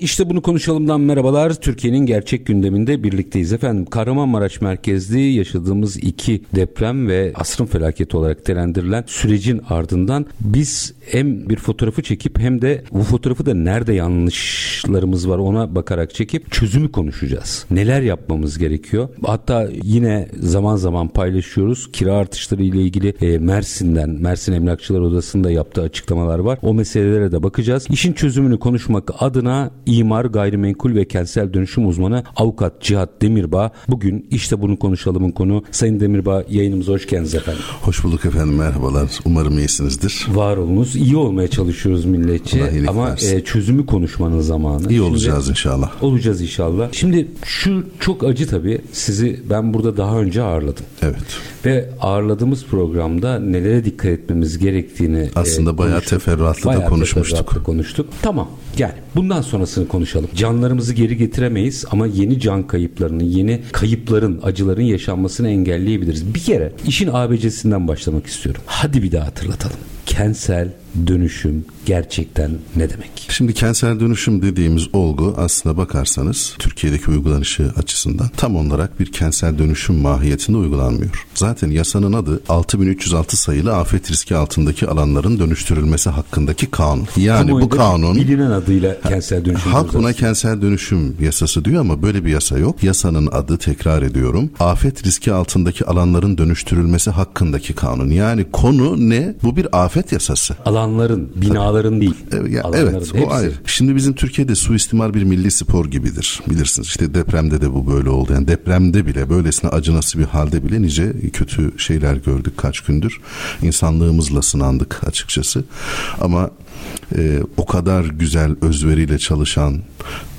İşte bunu konuşalımdan merhabalar. Türkiye'nin gerçek gündeminde birlikteyiz efendim. Kahramanmaraş merkezli yaşadığımız iki deprem ve asrın felaketi olarak telendirilen sürecin ardından biz hem bir fotoğrafı çekip hem de bu fotoğrafı da nerede yanlışlarımız var ona bakarak çekip çözümü konuşacağız. Neler yapmamız gerekiyor? Hatta yine zaman zaman paylaşıyoruz. Kira artışları ile ilgili e, Mersin'den, Mersin Emlakçılar Odası'nda yaptığı açıklamalar var. O meselelere de bakacağız. İşin çözümünü konuşmak adına imar, gayrimenkul ve kentsel dönüşüm uzmanı avukat Cihat Demirbağ bugün işte bunu konuşalımın konu. Sayın Demirbağ yayınımıza hoş geldiniz efendim. Hoş bulduk efendim merhabalar. Umarım iyisinizdir. Var olunuz. İyi olmaya çalışıyoruz milletçe ama e, çözümü konuşmanın zamanı. İyi olacağız Şimdi, inşallah. Olacağız inşallah. Şimdi şu çok acı tabii. Sizi ben burada daha önce ağırladım. Evet. Ve ağırladığımız programda nelere dikkat etmemiz gerektiğini aslında e, bayağı teferruatlı da konuşmuştuk. Teferruatlı konuştuk. Tamam. Yani bundan sonrasını konuşalım. Canlarımızı geri getiremeyiz ama yeni can kayıplarını, yeni kayıpların, acıların yaşanmasını engelleyebiliriz. Bir kere işin ABC'sinden başlamak istiyorum. Hadi bir daha hatırlatalım. Kentsel dönüşüm gerçekten ne demek? Şimdi kentsel dönüşüm dediğimiz olgu aslında bakarsanız Türkiye'deki uygulanışı açısından tam olarak bir kentsel dönüşüm mahiyetinde uygulanmıyor. Zaten yasanın adı 6306 sayılı afet riski altındaki alanların dönüştürülmesi hakkındaki kanun. Yani bu kanun bilinen adıyla kentsel dönüşüm. Halk buna kentsel dönüşüm yasası diyor ama böyle bir yasa yok. Yasanın adı tekrar ediyorum. Afet riski altındaki alanların dönüştürülmesi hakkındaki kanun. Yani konu ne? Bu bir afet yasası. Alanların, binaların değil. Evet, ya, evet o ayrı. Şimdi bizim Türkiye'de suistimal bir milli spor gibidir. Bilirsiniz işte depremde de bu böyle oldu. Yani depremde bile böylesine acınası bir halde bile nice kötü şeyler gördük kaç gündür. İnsanlığımızla sınandık açıkçası. Ama e, o kadar güzel özveriyle çalışan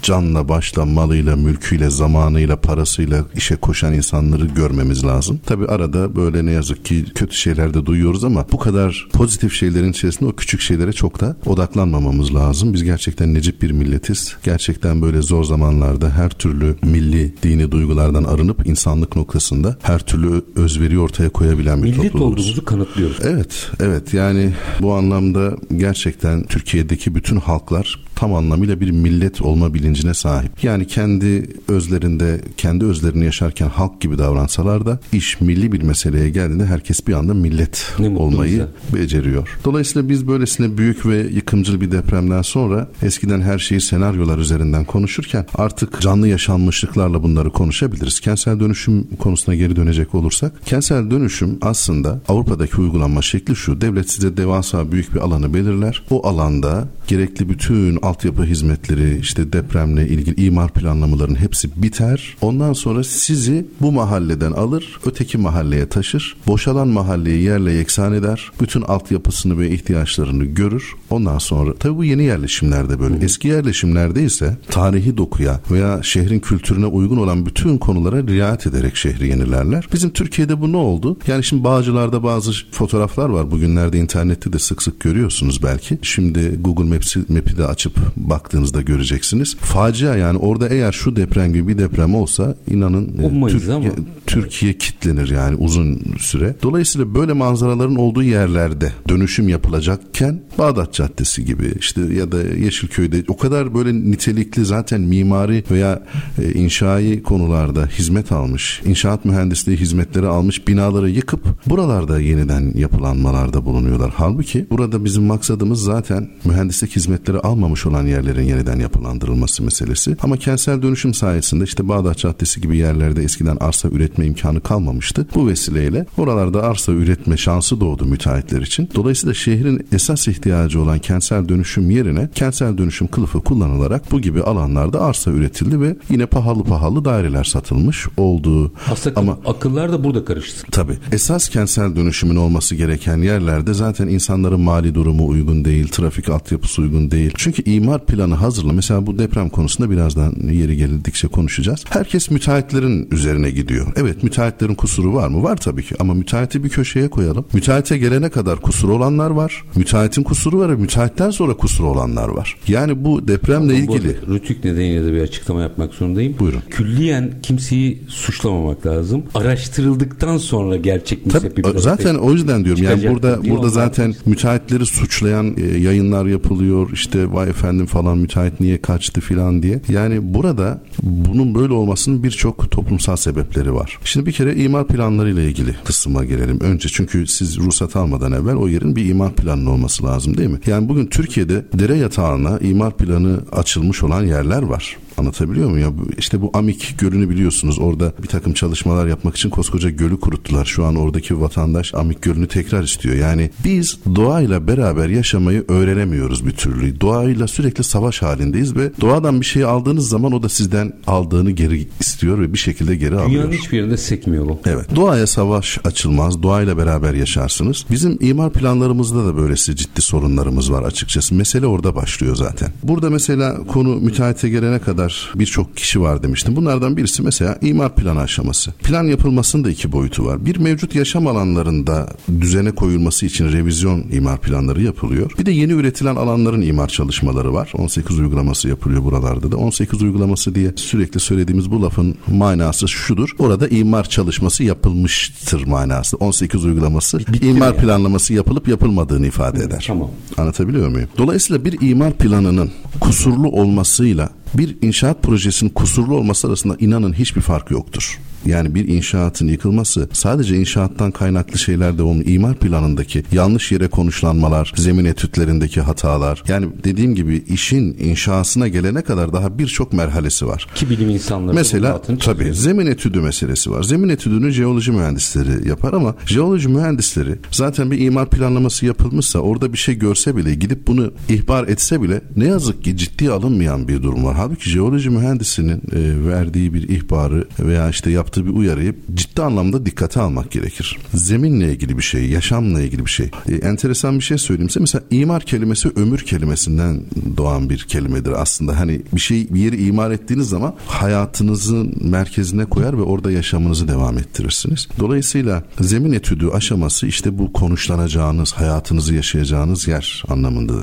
canla başla malıyla mülküyle zamanıyla parasıyla işe koşan insanları görmemiz lazım. Tabi arada böyle ne yazık ki kötü şeyler de duyuyoruz ama bu kadar pozitif şeylerin içerisinde o küçük şeylere çok da odaklanmamamız lazım. Biz gerçekten necip bir milletiz. Gerçekten böyle zor zamanlarda her türlü milli dini duygulardan arınıp insanlık noktasında her türlü özveri ortaya koyabilen bir Millet toplumuz. olduğumuzu kanıtlıyoruz. Evet, evet yani bu anlamda gerçekten Türkiye'deki bütün halklar tam anlamıyla bir millet olma bilincine sahip. Yani kendi özlerinde, kendi özlerini yaşarken halk gibi davransalar da iş milli bir meseleye geldiğinde herkes bir anda millet olmayı bize. beceriyor. Dolayısıyla biz böylesine büyük ve yıkımcıl bir depremden sonra eskiden her şeyi senaryolar üzerinden konuşurken artık canlı yaşanmışlıklarla bunları konuşabiliriz. Kentsel dönüşüm konusuna geri dönecek olursak kentsel dönüşüm aslında Avrupa'daki uygulanma şekli şu. Devlet size devasa büyük bir alanı belirler. O alanda gerekli bütün altyapı hizmetleri işte depremle ilgili imar planlamaların hepsi biter. Ondan sonra sizi bu mahalleden alır öteki mahalleye taşır. Boşalan mahalleyi yerle yeksan eder. Bütün altyapısını ve ihtiyaçlarını görür. Ondan sonra tabi bu yeni yerleşimlerde böyle. Eski yerleşimlerde ise tarihi dokuya veya şehrin kültürüne uygun olan bütün konulara riayet ederek şehri yenilerler. Bizim Türkiye'de bu ne oldu? Yani şimdi Bağcılar'da bazı fotoğraflar var. Bugünlerde internette de sık sık görüyorsunuz belki. Şimdi Google Maps'i, Map'i de açıp baktığınızda göreceksiniz. Facia yani orada eğer şu deprem gibi bir deprem olsa inanın e, Türkiye, Türkiye kitlenir yani uzun süre. Dolayısıyla böyle manzaraların olduğu yerlerde dönüşüm yapılacakken Bağdat Caddesi gibi işte ya da Yeşilköy'de o kadar böyle nitelikli zaten mimari veya e, inşai konularda hizmet almış, inşaat mühendisliği hizmetleri almış binaları yıkıp buralarda yeniden yapılanmalarda bulunuyorlar. Halbuki burada bizim maksadımız zaten mühendislik hizmetleri almamış olan yerlerin yeniden yapılandırılması meselesi. Ama kentsel dönüşüm sayesinde işte Bağdat Caddesi gibi yerlerde eskiden arsa üretme imkanı kalmamıştı. Bu vesileyle oralarda arsa üretme şansı doğdu müteahhitler için. Dolayısıyla şehrin esas ihtiyacı olan kentsel dönüşüm yerine kentsel dönüşüm kılıfı kullanılarak bu gibi alanlarda arsa üretildi ve yine pahalı pahalı daireler satılmış olduğu. Aslında ama akıllar da burada karıştı. Tabii. Esas kentsel dönüşümün olması gereken yerlerde zaten insanların mali durumu uygun değil trafik altyapısı uygun değil. Çünkü imar planı hazırla. Mesela bu deprem konusunda birazdan yeri gelildikçe konuşacağız. Herkes müteahhitlerin üzerine gidiyor. Evet müteahhitlerin kusuru var mı? Var tabii ki ama müteahhiti bir köşeye koyalım. Müteahhite gelene kadar kusuru olanlar var. Müteahhitin kusuru var müteahhitten sonra kusuru olanlar var. Yani bu depremle ilgili. Bu rütük nedeniyle de bir açıklama yapmak zorundayım. Buyurun. Külliyen kimseyi suçlamamak lazım. Araştırıldıktan sonra gerçek mi Tabii, zaten o yüzden diyorum yani burada burada zaten müteahhitleri suçlayan e, yayınlar yapılıyor. İşte vay efendim falan müteahhit niye kaçtı filan diye. Yani burada bunun böyle olmasının birçok toplumsal sebepleri var. Şimdi bir kere imar planları ile ilgili kısma gelelim. Önce çünkü siz ruhsat almadan evvel o yerin bir imar planı olması lazım değil mi? Yani bugün Türkiye'de dere yatağına imar planı açılmış olan yerler var. Anlatabiliyor muyum? Ya işte bu Amik Gölü'nü biliyorsunuz. Orada bir takım çalışmalar yapmak için koskoca gölü kuruttular. Şu an oradaki vatandaş Amik Gölü'nü tekrar istiyor. Yani biz doğayla beraber yaşamayı öğrenemiyoruz bir türlü. Doğayla sürekli savaş halindeyiz ve doğadan bir şey aldığınız zaman o da sizden aldığını geri istiyor ve bir şekilde geri Dünyanın alıyor. Dünyanın hiçbir yerinde sekmiyor bu. Evet. Doğaya savaş açılmaz. Doğayla beraber yaşarsınız. Bizim imar planlarımızda da böylesi ciddi sorunlarımız var açıkçası. Mesele orada başlıyor zaten. Burada mesela konu müteahhite gelene kadar kadar birçok kişi var demiştim. Bunlardan birisi mesela imar planı aşaması. Plan yapılmasının da iki boyutu var. Bir mevcut yaşam alanlarında düzene koyulması için revizyon imar planları yapılıyor. Bir de yeni üretilen alanların imar çalışmaları var. 18 uygulaması yapılıyor buralarda da. 18 uygulaması diye sürekli söylediğimiz bu lafın manası şudur. Orada imar çalışması yapılmıştır manası. 18 uygulaması Bitti imar yani. planlaması yapılıp yapılmadığını ifade eder. Tamam. Anlatabiliyor muyum? Dolayısıyla bir imar planının kusurlu olmasıyla bir inşaat projesinin kusurlu olması arasında inanın hiçbir fark yoktur. Yani bir inşaatın yıkılması sadece inşaattan kaynaklı şeyler de onun imar planındaki yanlış yere konuşlanmalar, zemin etütlerindeki hatalar. Yani dediğim gibi işin inşasına gelene kadar daha birçok merhalesi var. Ki bilim insanları Mesela tabii zemin etüdü meselesi var. Zemin etüdünü jeoloji mühendisleri yapar ama jeoloji mühendisleri zaten bir imar planlaması yapılmışsa orada bir şey görse bile gidip bunu ihbar etse bile ne yazık ki ciddiye alınmayan bir durum var. Halbuki jeoloji mühendisinin e, verdiği bir ihbarı veya işte yaptığı bir uyarıyı ciddi anlamda dikkate almak gerekir. Zeminle ilgili bir şey, yaşamla ilgili bir şey. E, enteresan bir şey söyleyeyim size. Mesela imar kelimesi ömür kelimesinden doğan bir kelimedir aslında. Hani bir şey bir yeri imar ettiğiniz zaman hayatınızın merkezine koyar ve orada yaşamınızı devam ettirirsiniz. Dolayısıyla zemin etüdü aşaması işte bu konuşlanacağınız, hayatınızı yaşayacağınız yer anlamında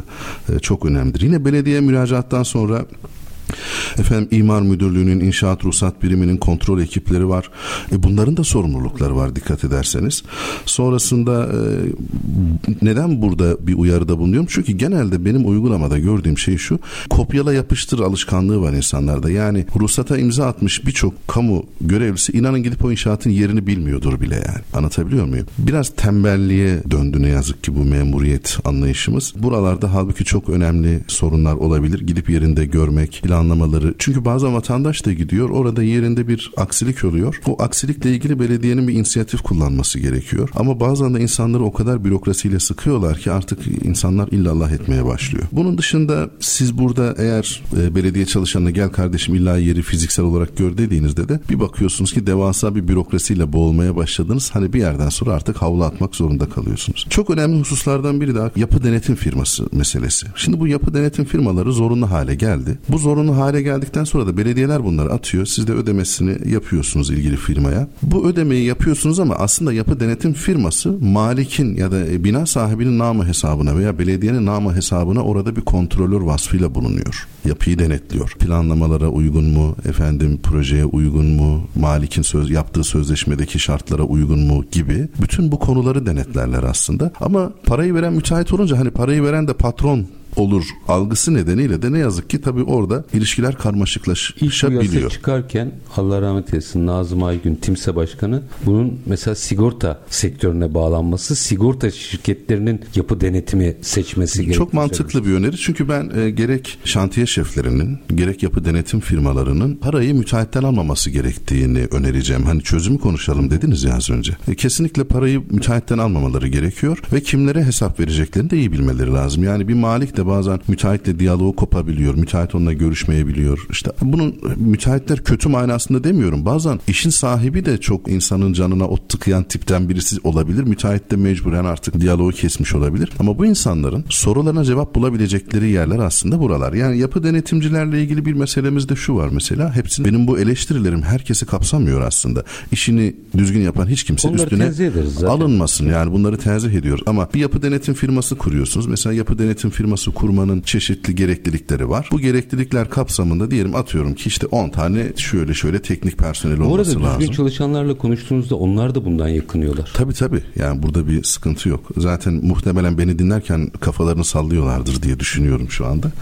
e, çok önemlidir. Yine belediye müracaattan sonra Efendim imar müdürlüğünün, inşaat ruhsat biriminin kontrol ekipleri var. E bunların da sorumlulukları var dikkat ederseniz. Sonrasında e, neden burada bir uyarıda bulunuyorum? Çünkü genelde benim uygulamada gördüğüm şey şu. Kopyala yapıştır alışkanlığı var insanlarda. Yani ruhsata imza atmış birçok kamu görevlisi inanın gidip o inşaatın yerini bilmiyordur bile yani. Anlatabiliyor muyum? Biraz tembelliğe döndü ne yazık ki bu memuriyet anlayışımız. Buralarda halbuki çok önemli sorunlar olabilir. Gidip yerinde görmek, planlamaları. Çünkü bazen vatandaş da gidiyor orada yerinde bir aksilik oluyor. O aksilikle ilgili belediyenin bir inisiyatif kullanması gerekiyor. Ama bazen de insanları o kadar bürokrasiyle sıkıyorlar ki artık insanlar illallah etmeye başlıyor. Bunun dışında siz burada eğer e, belediye çalışanına gel kardeşim illa yeri fiziksel olarak gör dediğinizde de bir bakıyorsunuz ki devasa bir bürokrasiyle boğulmaya başladınız. Hani bir yerden sonra artık havlu atmak zorunda kalıyorsunuz. Çok önemli hususlardan biri daha yapı denetim firması meselesi. Şimdi bu yapı denetim firmaları zorunlu hale geldi. Bu zorunlu hale geldikten sonra da belediyeler bunları atıyor. Siz de ödemesini yapıyorsunuz ilgili firmaya. Bu ödemeyi yapıyorsunuz ama aslında yapı denetim firması malikin ya da e, bina sahibinin namı hesabına veya belediyenin namı hesabına orada bir kontrolör vasfıyla bulunuyor. Yapıyı denetliyor. Planlamalara uygun mu, efendim projeye uygun mu, malikin söz yaptığı sözleşmedeki şartlara uygun mu gibi bütün bu konuları denetlerler aslında. Ama parayı veren müteahhit olunca hani parayı veren de patron olur algısı nedeniyle de ne yazık ki tabii orada ilişkiler karmaşıklaşabiliyor. İlk çıkarken Allah rahmet eylesin Nazım Aygün Timse Başkanı bunun mesela sigorta sektörüne bağlanması, sigorta şirketlerinin yapı denetimi seçmesi gerekiyor. Çok mantıklı bir öneri çünkü ben e, gerek şantiye şeflerinin gerek yapı denetim firmalarının parayı müteahhitten almaması gerektiğini önereceğim. Hani çözümü konuşalım dediniz ya az önce. E, kesinlikle parayı müteahhitten almamaları gerekiyor ve kimlere hesap vereceklerini de iyi bilmeleri lazım. Yani bir malik de İşte bazen müteahhitle diyaloğu kopabiliyor. Müteahhit onunla görüşmeyebiliyor. İşte bunun müteahhitler kötü manasında demiyorum. Bazen işin sahibi de çok insanın canına ot tıkayan tipten birisi olabilir. Müteahhit de mecburen artık diyaloğu kesmiş olabilir. Ama bu insanların sorularına cevap bulabilecekleri yerler aslında buralar. Yani yapı denetimcilerle ilgili bir meselemiz de şu var mesela. Hepsini benim bu eleştirilerim herkesi kapsamıyor aslında. İşini düzgün yapan hiç kimse Onları üstüne alınmasın. Yani bunları tenzih ediyoruz. Ama bir yapı denetim firması kuruyorsunuz. Mesela yapı denetim firması kurmanın çeşitli gereklilikleri var. Bu gereklilikler kapsamında diyelim atıyorum ki işte 10 tane şöyle şöyle teknik personel Bu arada olması düzgün lazım. çalışanlarla konuştuğunuzda onlar da bundan yakınıyorlar. Tabii tabii. Yani burada bir sıkıntı yok. Zaten muhtemelen beni dinlerken kafalarını sallıyorlardır diye düşünüyorum şu anda.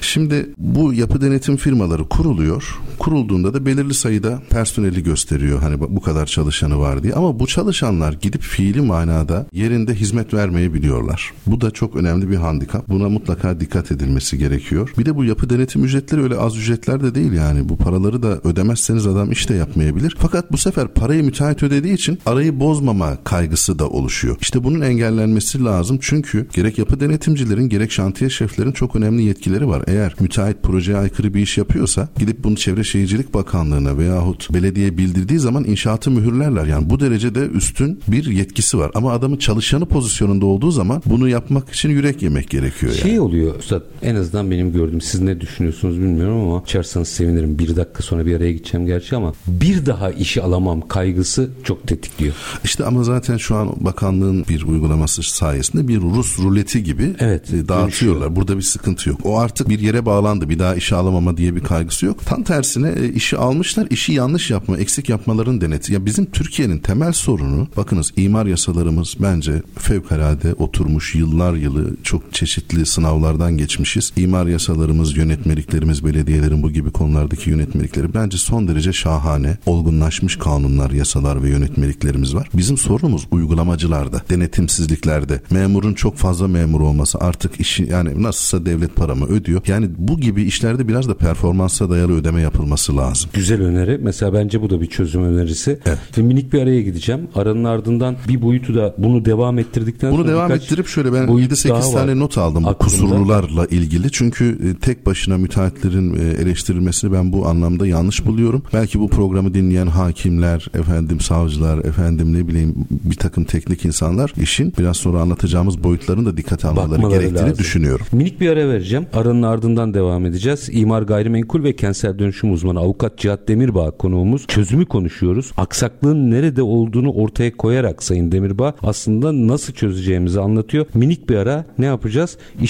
Şimdi bu yapı denetim firmaları kuruluyor. Kurulduğunda da belirli sayıda personeli gösteriyor. Hani bu kadar çalışanı var diye. Ama bu çalışanlar gidip fiili manada yerinde hizmet vermeyebiliyorlar. Bu da çok önemli bir handikap. Buna mutlaka dikkat edilmesi gerekiyor. Bir de bu yapı denetim ücretleri öyle az ücretler de değil yani. Bu paraları da ödemezseniz adam iş de yapmayabilir. Fakat bu sefer parayı müteahhit ödediği için arayı bozmama kaygısı da oluşuyor. İşte bunun engellenmesi lazım. Çünkü gerek yapı denetimcilerin gerek şantiye şeflerin çok önemli yetkileri var. Eğer müteahhit projeye aykırı bir iş yapıyorsa gidip bunu Çevre Şehircilik Bakanlığı'na veyahut belediye bildirdiği zaman inşaatı mühürlerler. Yani bu derecede üstün bir yetkisi var. Ama adamın çalışanı pozisyonunda olduğu zaman bunu yapmak için yürek yemek gerekiyor yani. Şey oluyor Üstad en azından benim gördüğüm siz ne düşünüyorsunuz bilmiyorum ama açarsanız sevinirim. Bir dakika sonra bir araya gideceğim gerçi ama bir daha işi alamam kaygısı çok tetikliyor. İşte ama zaten şu an bakanlığın bir uygulaması sayesinde bir Rus ruleti gibi Evet, e, dağıtıyorlar. Burada bir sıkıntı yok. O artık bir yere bağlandı. Bir daha işe alamama diye bir kaygısı yok. Tam tersine e, işi almışlar. işi yanlış yapma, eksik yapmaların deneti. Ya bizim Türkiye'nin temel sorunu bakınız imar yasalarımız bence fevkalade oturmuş yıllar yılı çok çeşitli sınavlardan geçmişiz. İmar yasalarımız, yönetmeliklerimiz, belediyelerin bu gibi konulardaki yönetmelikleri bence son derece şahane, olgunlaşmış kanunlar, yasalar ve yönetmeliklerimiz var. Bizim sorunumuz uygulamacılarda, denetimsizliklerde, memurun çok fazla memur olması artık işi yani nasılsa devlet paramı ödüyor. Yani bu gibi işlerde biraz da performansa dayalı ödeme yapılması lazım. Güzel öneri. Mesela bence bu da bir çözüm önerisi. Evet. Ve minik bir araya gideceğim. Aranın ardından bir boyutu da bunu devam ettirdikten Bunu sonra devam ettirip şöyle ben boyut 7-8 daha var tane not aldım aklımda. Kusurlularla ilgili. Çünkü e, tek başına müteahhitlerin e, eleştirilmesini ben bu anlamda yanlış buluyorum. Belki bu programı dinleyen hakimler, efendim savcılar, efendim ne bileyim bir takım teknik insanlar işin biraz sonra anlatacağımız boyutlarını da dikkate almaları Bakmaları gerektiğini lazım. düşünüyorum. Minik bir ara vereceğim. Aranın ardından devam edeceğiz. İmar gayrimenkul ve kentsel dönüşüm uzmanı avukat Cihat Demirbağ konuğumuz. Çözümü konuşuyoruz. Aksaklığın nerede olduğunu ortaya koyarak Sayın Demirbağ aslında nasıl çözeceğimizi anlatıyor. Minik bir ara ne yapacağız?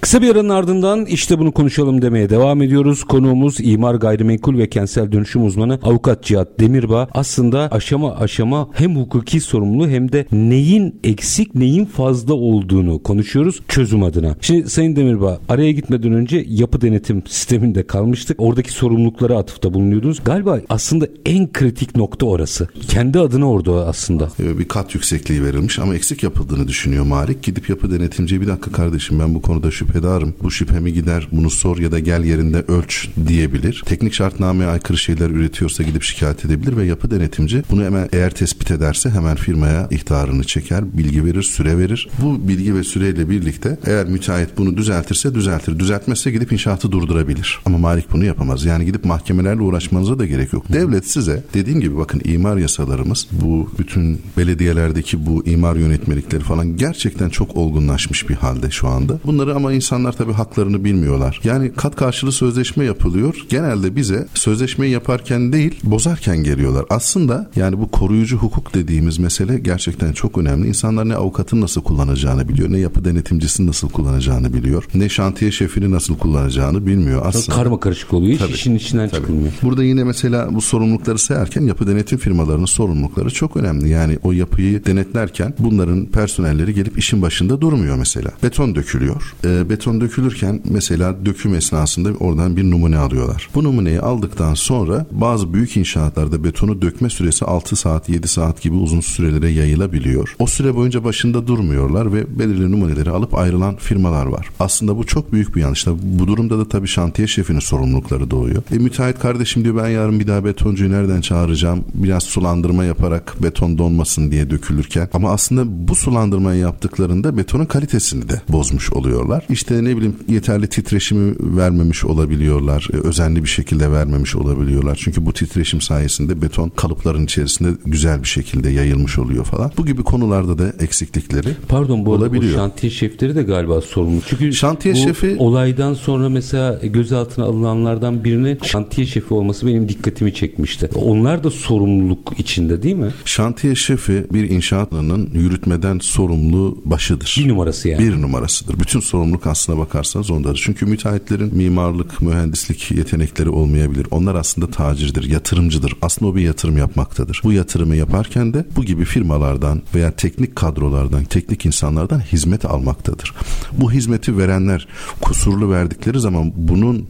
Kısa bir aranın ardından işte bunu konuşalım demeye devam ediyoruz. Konuğumuz imar gayrimenkul ve kentsel dönüşüm uzmanı avukat Cihat Demirbağ. Aslında aşama aşama hem hukuki sorumlu hem de neyin eksik neyin fazla olduğunu konuşuyoruz çözüm adına. Şimdi Sayın Demirbağ araya gitmeden önce yapı denetim sisteminde kalmıştık. Oradaki sorumluluklara atıfta bulunuyordunuz. Galiba aslında en kritik nokta orası. Kendi adına orada aslında. E, Bir kat yüksekliği verilmiş ama eksik yapıldığını düşünüyor Malik. Gidip yapı denetimciye bir dakika kardeşim ben bu konuda şüphedarım. Bu şüphemi gider bunu sor ya da gel yerinde ölç diyebilir. Teknik şartnameye aykırı şeyler üretiyorsa gidip şikayet edebilir ve yapı denetimci bunu hemen eğer tespit ederse hemen firmaya ihtarını çeker, bilgi verir, süre verir. Bu bilgi ve süreyle birlikte eğer müteahhit bunu düzeltirse düzeltir. Düzeltmezse gidip inşaatı durdurabilir. Ama Malik bunu yapamaz. Yani gidip mahkemelerle uğraşmanıza da gerek yok. Devlet size dediğim gibi bakın imar yasalarımız bu bütün belediyelerdeki bu imar yönetmelikleri falan gerçekten çok olgunlaşmış bir halde şu anda. Bunları ama insanlar tabii haklarını bilmiyorlar. Yani kat karşılığı sözleşme yapılıyor. Genelde bize sözleşmeyi yaparken değil bozarken geliyorlar. Aslında yani bu koruyucu hukuk dediğimiz mesele gerçekten çok önemli. İnsanlar ne avukatın nasıl kullanacağını biliyor, ne yapı denetimcisini nasıl kullanacağını biliyor, ne şantiye şefini nasıl kullanacağını bilmiyor. Aslında Karma karışık oluyor. Tabii. işin içinden Tabii. çıkılmıyor. Burada yine mesela bu sorumlulukları sayarken yapı denetim firmalarının sorumlulukları çok önemli. Yani o yapıyı denetlerken bunların personelleri gelip işin başında durmuyor mesela. Beton dökülüyor. Ee, beton dökülürken mesela döküm esnasında oradan bir numune alıyorlar. Bu numuneyi aldıktan sonra bazı büyük inşaatlarda betonu dökme süresi 6 saat 7 saat gibi uzun sürelere yayılabiliyor. O süre boyunca başında durmuyorlar ve belirli numuneleri alıp ayrılan firmalar var. Aslında bu çok büyük bir yanlış. Bu durumda da tabii şantiye şefinin sorumlulukları doğuyor. E müteahhit kardeşim diyor ben yarın bir daha betoncuyu nereden çağıracağım? Biraz sulandırma yaparak beton donmasın diye dökülürken. Ama aslında bu sulandırmayı yaptıklarında betonun kalitesini de bozmuş oluyorlar. İşte ne bileyim yeterli titreşimi vermemiş olabiliyorlar. E, özenli bir şekilde vermemiş olabiliyorlar. Çünkü bu titreşim sayesinde beton kalıpların içerisinde güzel bir şekilde yayılmış oluyor falan. Bu gibi konularda da eksiklikleri Pardon bu olabiliyor. bu şantiye şefleri de galiba sorumlu. Çünkü Şantiye bu şefi- olaydan sonra mesela gözaltına alınanlardan birinin şantiye şefi olması benim dikkatimi çekmişti. Onlar da sorumluluk içinde değil mi? Şantiye şefi bir inşaatının yürütmeden sorumlu başıdır. Bir numarası yani. Bir numarasıdır. Bütün sorumluluk aslına bakarsanız ondadır. Çünkü müteahhitlerin mimarlık, mühendislik yetenekleri olmayabilir. Onlar aslında tacirdir, yatırımcıdır. Aslında o bir yatırım yapmaktadır. Bu yatırımı yaparken de bu gibi firmalardan veya teknik kadrolardan, teknik insanlardan hizmet almaktadır. Bu hizmeti verenler kusurlu verdikleri zaman bunun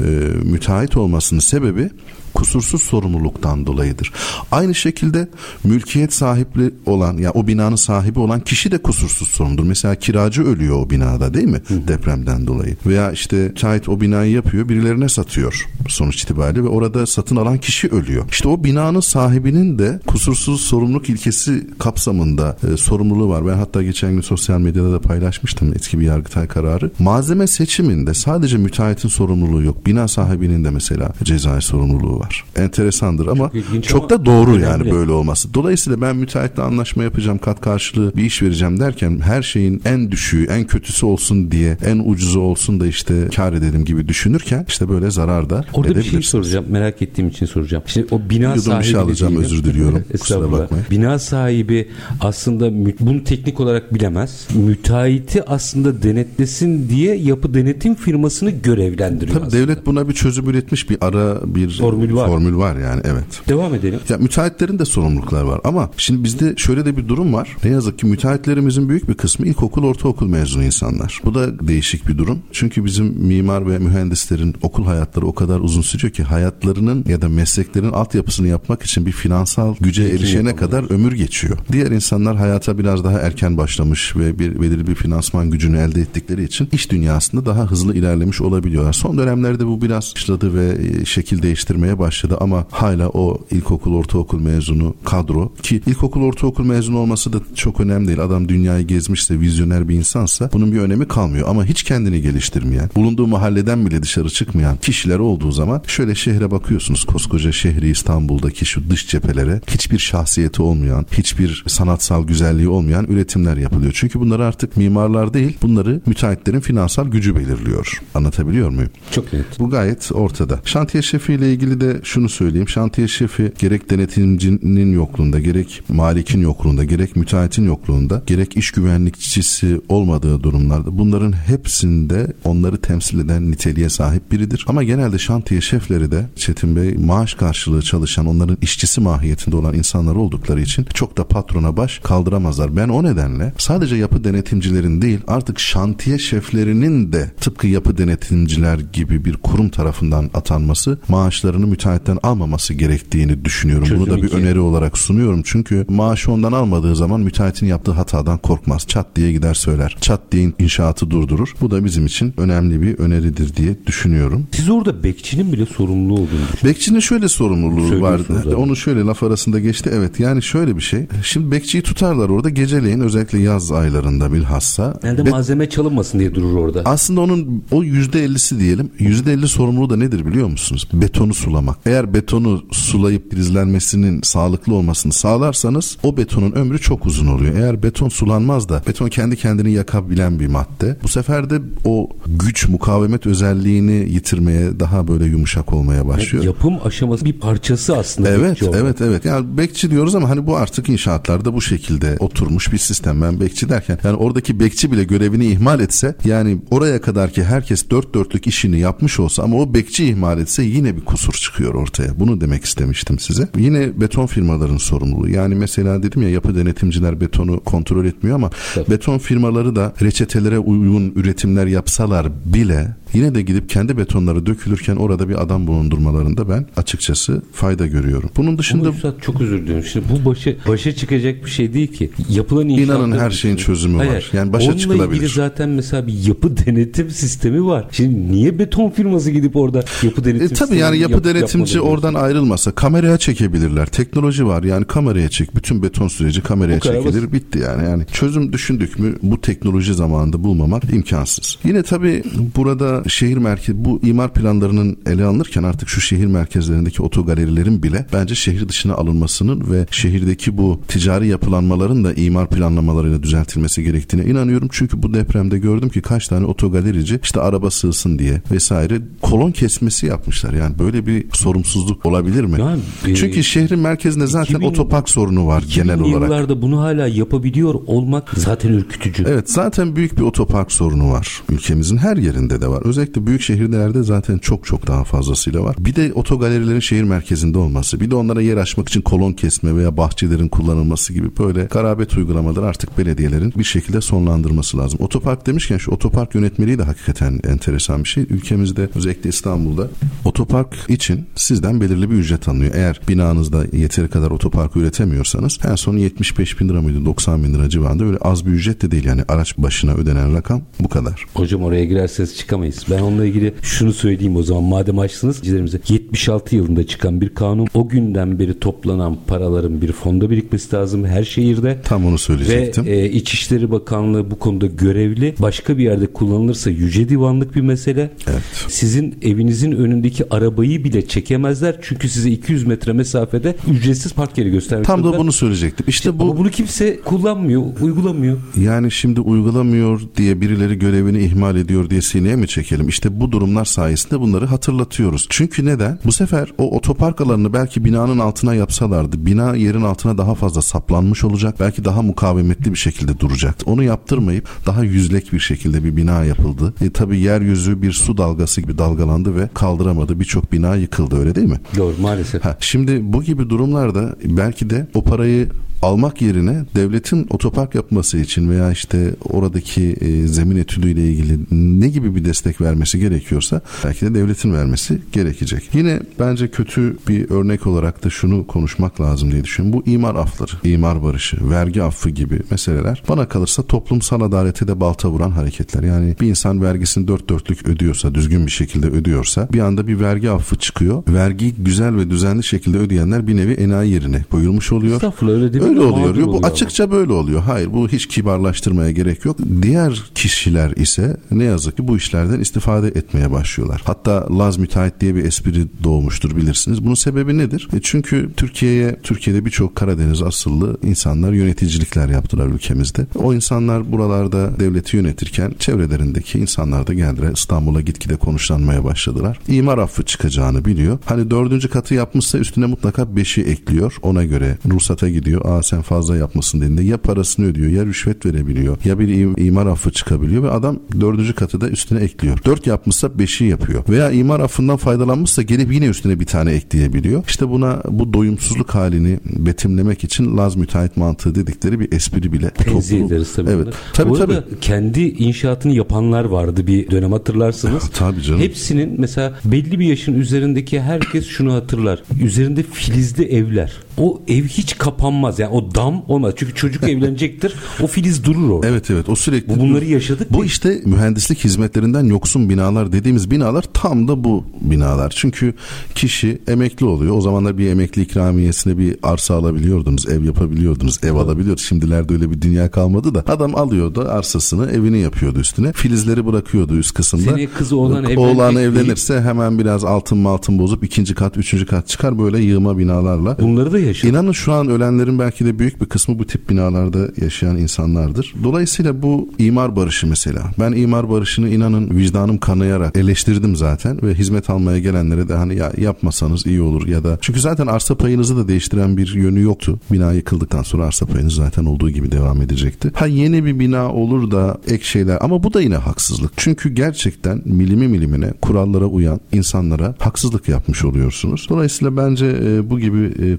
e, müteahhit olmasının sebebi kusursuz sorumluluktan dolayıdır. Aynı şekilde mülkiyet sahibi olan ya o binanın sahibi olan kişi de kusursuz sorumludur. Mesela kiracı ölüyor o binada değil mi? Depremden dolayı. Veya işte müteahhit o binayı yapıyor birilerine satıyor sonuç itibariyle ve orada satın alan kişi ölüyor. İşte o binanın sahibinin de kusursuz sorumluluk ilkesi kapsamında e, sorumluluğu var. Ben hatta geçen gün sosyal medyada da paylaşmıştım eski bir yargıtay kararı. Malzeme seçiminde sadece müteahhitin sorumluluğu yok. Bina sahibinin de mesela cezai sorumluluğu var. Enteresandır ama Çok çok, ama da doğru önemli. yani böyle olması. Dolayısıyla ben müteahhitle anlaşma yapacağım, kat karşılığı bir iş vereceğim derken her şeyin en düşüğü, en kötüsü olsun diye en ucuzu olsun da işte kar edelim gibi düşünürken işte böyle zarar da Orada bir şey soracağım. Merak ettiğim için soracağım. Şimdi o bina Yudum bir sahibi şey alacağım, diyelim. özür diliyorum. Kusura bakmayın. Bina sahibi aslında bunu teknik olarak bilemez. Müteahhiti aslında denetlesin diye yapı denetim firmasını görevlendiriyor. Tabii aslında. devlet buna bir çözüm üretmiş bir ara bir Formül var. formül var yani evet. Devam edelim. Ya müteahhitlerin de sorumluluklar var ama şimdi bizde şöyle de bir durum var. Ne yazık ki müteahhitlerimizin büyük bir kısmı ilkokul, ortaokul mezunu insanlar. Bu da değişik bir durum. Çünkü bizim mimar ve mühendislerin okul hayatları o kadar uzun sürüyor ki hayatlarının ya da mesleklerin altyapısını yapmak için bir finansal güce Zeki erişene yapamıyoruz. kadar ömür geçiyor. Diğer insanlar hayata biraz daha erken başlamış ve bir belirli bir finansman gücünü elde ettikleri için iş dünyasında daha hızlı ilerlemiş olabiliyorlar. Son dönemlerde bu biraz başladı ve e, şekil değiştirmeye başladı ama hala o ilkokul, ortaokul mezunu kadro ki ilkokul, ortaokul mezunu olması da çok önemli değil. Adam dünyayı gezmişse, vizyoner bir insansa bunun bir önemi kalmıyor ama hiç kendini geliştirmeyen, bulunduğu mahalleden bile dışarı çıkmayan kişiler olduğu zaman şöyle şehre bakıyorsunuz. Koskoca şehri İstanbul'daki şu dış cephelere hiçbir şahsiyeti olmayan, hiçbir sanatsal güzelliği olmayan üretimler yapılıyor. Çünkü bunları artık mimarlar değil, bunları müteahhitlerin finansal gücü belirliyor. Anlatabiliyor muyum? Çok net. Bu gayet ortada. Şantiye şefiyle ilgili de şunu söyleyeyim. Şantiye şefi gerek denetimcinin yokluğunda, gerek malikin yokluğunda, gerek müteahhitin yokluğunda, gerek iş güvenlikçisi olmadığı durumlarda bunların hepsinde onları temsil eden niteliğe sahip biridir. Ama genelde şantiye şefleri de Çetin Bey maaş karşılığı çalışan, onların işçisi mahiyetinde olan insanlar oldukları için çok da patrona baş kaldıramazlar. Ben o nedenle sadece yapı denetimcilerin değil artık şantiye şeflerinin de tıpkı yapı denetimciler gibi bir kurum tarafından atanması maaşlarını müteahhitten almaması gerektiğini düşünüyorum. Bunu Çözüm da bir iki. öneri olarak sunuyorum. Çünkü maaşı ondan almadığı zaman müteahhitin yaptığı hatadan korkmaz. Çat diye gider söyler. Çat diye inşaatı durdurur. Bu da bizim için önemli bir öneridir diye düşünüyorum. Siz orada bekçinin bile sorumlu olduğunu düşünüyorsunuz. Bekçinin şöyle sorumluluğu var. Onu şöyle laf arasında geçti. Evet yani şöyle bir şey. Şimdi bekçiyi tutarlar orada geceleyin özellikle yaz aylarında bilhassa. Nerede Be- malzeme çalınmasın diye durur orada. aslında onun o yüzde ellisi diyelim. Yüzde elli sorumluluğu da nedir biliyor musunuz? Betonu sulamak. Eğer betonu sulayıp prizlenmesinin sağlıklı olmasını sağlarsanız o betonun ömrü çok uzun oluyor. Eğer beton sulanmaz da beton kendi kendini yakabilen bir madde. Bu sefer de o güç mukavemet özelliğini yitirmeye daha böyle yumuşak olmaya başlıyor. Yapım aşaması bir parçası aslında. Evet, evet, evet. Yani bekçi diyoruz ama hani bu artık inşaatlarda bu şekilde oturmuş bir sistem. Ben bekçi derken yani oradaki bekçi bile görevini ihmal etse yani oraya kadar ki herkes dört dörtlük işini yapmış olsa ama o bekçi ihmal etse yine bir kusur çıkıyor. Çıkıyor ortaya. Bunu demek istemiştim size. Yine beton firmaların sorumluluğu. Yani mesela dedim ya yapı denetimciler betonu kontrol etmiyor ama Tabii. beton firmaları da reçetelere uygun üretimler yapsalar bile Yine de gidip kendi betonları dökülürken orada bir adam bulundurmalarında ben açıkçası fayda görüyorum. Bunun dışında... Ama Üstad çok özür diliyorum. Şimdi bu başa, başa çıkacak bir şey değil ki. Yapılan inşaatlar... İnanın her şeyin çözümü Hayır, var. Yani başa onunla çıkılabilir. Onunla ilgili zaten mesela bir yapı denetim sistemi var. Şimdi niye beton firması gidip orada yapı denetim e, Tabii yani yapı yap, denetimci oradan ayrılmasa kameraya çekebilirler. Teknoloji var. Yani kameraya çek. Bütün beton süreci kameraya çekilir. Basit. Bitti yani. Yani çözüm düşündük mü bu teknoloji zamanında bulmamak imkansız. Yine tabii burada şehir merkezi bu imar planlarının ele alınırken artık şu şehir merkezlerindeki otogalerilerin bile bence şehir dışına alınmasının ve şehirdeki bu ticari yapılanmaların da imar planlamalarıyla düzeltilmesi gerektiğine inanıyorum. Çünkü bu depremde gördüm ki kaç tane otogalerici işte araba sığsın diye vesaire kolon kesmesi yapmışlar. Yani böyle bir sorumsuzluk olabilir mi? Yani, e, Çünkü şehrin merkezinde zaten 2000, otopark sorunu var genel olarak. yıllarda bunu hala yapabiliyor olmak zaten ürkütücü. Evet zaten büyük bir otopark sorunu var. Ülkemizin her yerinde de var. Özellikle büyük şehirlerde zaten çok çok daha fazlasıyla var. Bir de otogalerilerin şehir merkezinde olması, bir de onlara yer açmak için kolon kesme veya bahçelerin kullanılması gibi böyle garabet uygulamaları artık belediyelerin bir şekilde sonlandırması lazım. Otopark demişken şu otopark yönetmeliği de hakikaten enteresan bir şey. Ülkemizde özellikle İstanbul'da otopark için sizden belirli bir ücret alınıyor. Eğer binanızda yeteri kadar otopark üretemiyorsanız en son 75 bin lira mıydı 90 bin lira civarında öyle az bir ücret de değil yani araç başına ödenen rakam bu kadar. Hocam oraya girerseniz çıkamayız. Ben onunla ilgili şunu söyleyeyim o zaman madem açtınız izleyicilerimize. 76 yılında çıkan bir kanun. O günden beri toplanan paraların bir fonda birikmesi lazım her şehirde. Tam onu söyleyecektim. Ve e, İçişleri Bakanlığı bu konuda görevli. Başka bir yerde kullanılırsa yüce divanlık bir mesele. Evet. Sizin evinizin önündeki arabayı bile çekemezler. Çünkü size 200 metre mesafede ücretsiz park yeri göstermek Tam da bunu söyleyecektim. İşte bu Ama bunu kimse kullanmıyor, uygulamıyor. Yani şimdi uygulamıyor diye birileri görevini ihmal ediyor diye sineye mi çekelim? İşte bu durumlar sayesinde bunları hatırlatıyoruz. Çünkü neden? Bu sefer o otopark alanını belki binanın altına yapsalardı bina yerin altına daha fazla saplanmış olacak. Belki daha mukavemetli bir şekilde duracak. Onu yaptırmayıp daha yüzlek bir şekilde bir bina yapıldı. E tabi yeryüzü bir su dalgası gibi dalgalandı ve kaldıramadı. Birçok bina yıkıldı öyle değil mi? Doğru maalesef. Ha, şimdi bu gibi durumlarda belki de o parayı almak yerine devletin otopark yapması için veya işte oradaki e, zemin etüdüyle ilgili ne gibi bir destek vermesi gerekiyorsa belki de devletin vermesi gerekecek. Yine bence kötü bir örnek olarak da şunu konuşmak lazım diye düşünüyorum. Bu imar afları, imar barışı, vergi affı gibi meseleler bana kalırsa toplumsal adalete de balta vuran hareketler. Yani bir insan vergisini dört dörtlük ödüyorsa, düzgün bir şekilde ödüyorsa bir anda bir vergi affı çıkıyor. Vergi güzel ve düzenli şekilde ödeyenler bir nevi enayi yerine koyulmuş oluyor. Estağfurullah öyle değil mi? Öyle oluyor. Bu oluyor. açıkça böyle oluyor. Hayır bu hiç kibarlaştırmaya gerek yok. Diğer kişiler ise ne yazık ki bu işlerden istifade etmeye başlıyorlar. Hatta Laz müteahhit diye bir espri doğmuştur bilirsiniz. Bunun sebebi nedir? E çünkü Türkiye'ye Türkiye'de birçok Karadeniz asıllı insanlar yöneticilikler yaptılar ülkemizde. O insanlar buralarda devleti yönetirken çevrelerindeki insanlar da geldiler. İstanbul'a gitgide konuşlanmaya başladılar. İmar affı çıkacağını biliyor. Hani dördüncü katı yapmışsa üstüne mutlaka beşi ekliyor. Ona göre ruhsata gidiyor. Aa sen fazla yapmasın dediğinde ya parasını ödüyor ya rüşvet verebiliyor ya bir imar affı çıkabiliyor ve adam dördüncü katı da üstüne ekliyor. Dört yapmışsa beşi yapıyor. Veya imar affından faydalanmışsa gelip yine üstüne bir tane ekleyebiliyor. İşte buna bu doyumsuzluk halini betimlemek için Laz müteahhit mantığı dedikleri bir espri bile. Tenzih ederiz tabii. Evet. Tabii, Bu tabii. kendi inşaatını yapanlar vardı bir dönem hatırlarsınız. tabii canım. Hepsinin mesela belli bir yaşın üzerindeki herkes şunu hatırlar. Üzerinde filizli evler. O ev hiç kapanmaz. Yani o dam olmaz. Çünkü çocuk evlenecektir. O filiz durur orada. Evet evet. O sürekli. Bu bunları yaşadık. Bu mi? işte mühendislik hizmetlerinden yoksun binalar dediğimiz binalar tam da bu binalar. Çünkü kişi emekli oluyor. O zamanlar bir emekli ikramiyesine bir arsa alabiliyordunuz. Ev yapabiliyordunuz. Ev alabiliyordunuz. Şimdilerde öyle bir dünya kalmadı da. Adam alıyordu arsasını evini yapıyordu üstüne. Filizleri bırakıyordu üst kısımda. Seni kızı oğlan evlenirse hemen biraz altın altın bozup ikinci kat, üçüncü kat çıkar böyle yığma binalarla. Bunları da yaşadık. İnanın şu an ölenlerin belki de büyük bir kısmı bu tip binalarda yaşayan insanlardır. Dolayısıyla bu imar barışı mesela. Ben imar barışını inanın vicdanım kanayarak eleştirdim zaten ve hizmet almaya gelenlere de hani ya yapmasanız iyi olur ya da çünkü zaten arsa payınızı da değiştiren bir yönü yoktu. Bina yıkıldıktan sonra arsa payınız zaten olduğu gibi devam edecekti. Ha yeni bir bina olur da ek şeyler ama bu da yine haksızlık. Çünkü gerçekten milimi milimine kurallara uyan insanlara haksızlık yapmış oluyorsunuz. Dolayısıyla bence e, bu gibi e,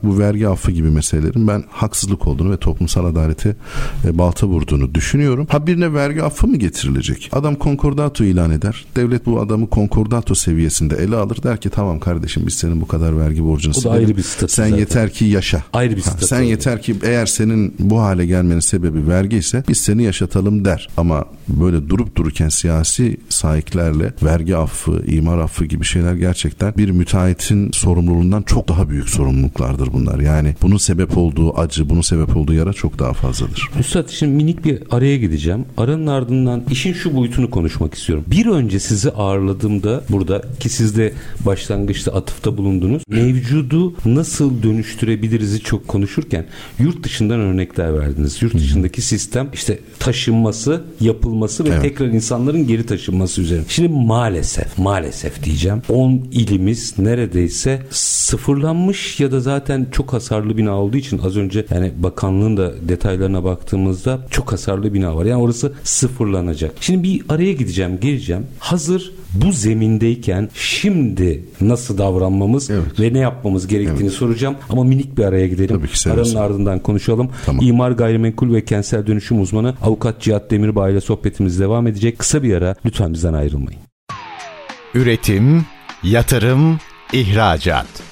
konular, bu vergi affı gibi meselelerin ben haksızlık olduğunu ve toplumsal adalete e, balta vurduğunu düşünüyorum. Ha birine vergi affı mı getirilecek? Adam konkordato ilan eder. Devlet bu adamı konkordato seviyesinde ele alır. Der ki tamam kardeşim biz senin bu kadar vergi borcunu O da ayrı bir statü Sen zaten. yeter ki yaşa. Ayrı bir statü Sen oldu. yeter ki eğer senin bu hale gelmenin sebebi vergi ise biz seni yaşatalım der. Ama böyle durup dururken siyasi sahiplerle vergi affı, imar affı gibi şeyler gerçekten bir müteahhitin sorumluluğundan çok daha büyük sorumluluklardır bunlar. Yani bunun sebep olduğu acı, bunun sebep olduğu yara çok daha fazladır. Üstad şimdi minik bir araya gideceğim. Aranın ardından işin şu boyutunu konuşmak istiyorum. Bir önce sizi ağırladığımda burada ki siz de başlangıçta atıfta bulundunuz. Mevcudu nasıl dönüştürebiliriz'i çok konuşurken yurt dışından örnekler verdiniz. Yurt dışındaki sistem işte taşınması, yapılması ve Evet. tekrar insanların geri taşınması üzerine. Şimdi maalesef, maalesef diyeceğim 10 ilimiz neredeyse sıfırlanmış ya da zaten çok hasarlı bina olduğu için az önce yani bakanlığın da detaylarına baktığımızda çok hasarlı bina var. Yani orası sıfırlanacak. Şimdi bir araya gideceğim, geleceğim. Hazır bu zemindeyken şimdi nasıl davranmamız Evet. ve ne yapmamız gerektiğini soracağım. Ama minik bir araya gidelim. Tabii ki Aranın ardından konuşalım. Tamam. İmar gayrimenkul ve kentsel dönüşüm uzmanı avukat Cihat Demirbağ ile sohbetimiz devam edecek. Kısa bir ara lütfen bizden ayrılmayın. Üretim, yatırım, ihracat.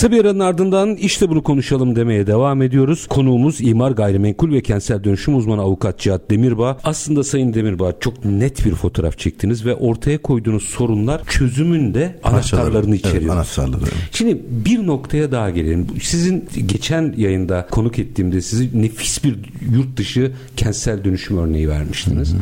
Kısa bir aranın ardından işte bunu konuşalım demeye devam ediyoruz. Konuğumuz imar gayrimenkul ve kentsel dönüşüm uzmanı avukat Cihat Demirbağ. Aslında Sayın Demirbağ çok net bir fotoğraf çektiniz ve ortaya koyduğunuz sorunlar çözümünde anahtarlarını Evet, içeriyor. anahtarları. evet. Şimdi bir noktaya daha gelelim. Sizin geçen yayında konuk ettiğimde sizi nefis bir yurt dışı kentsel dönüşüm örneği vermiştiniz.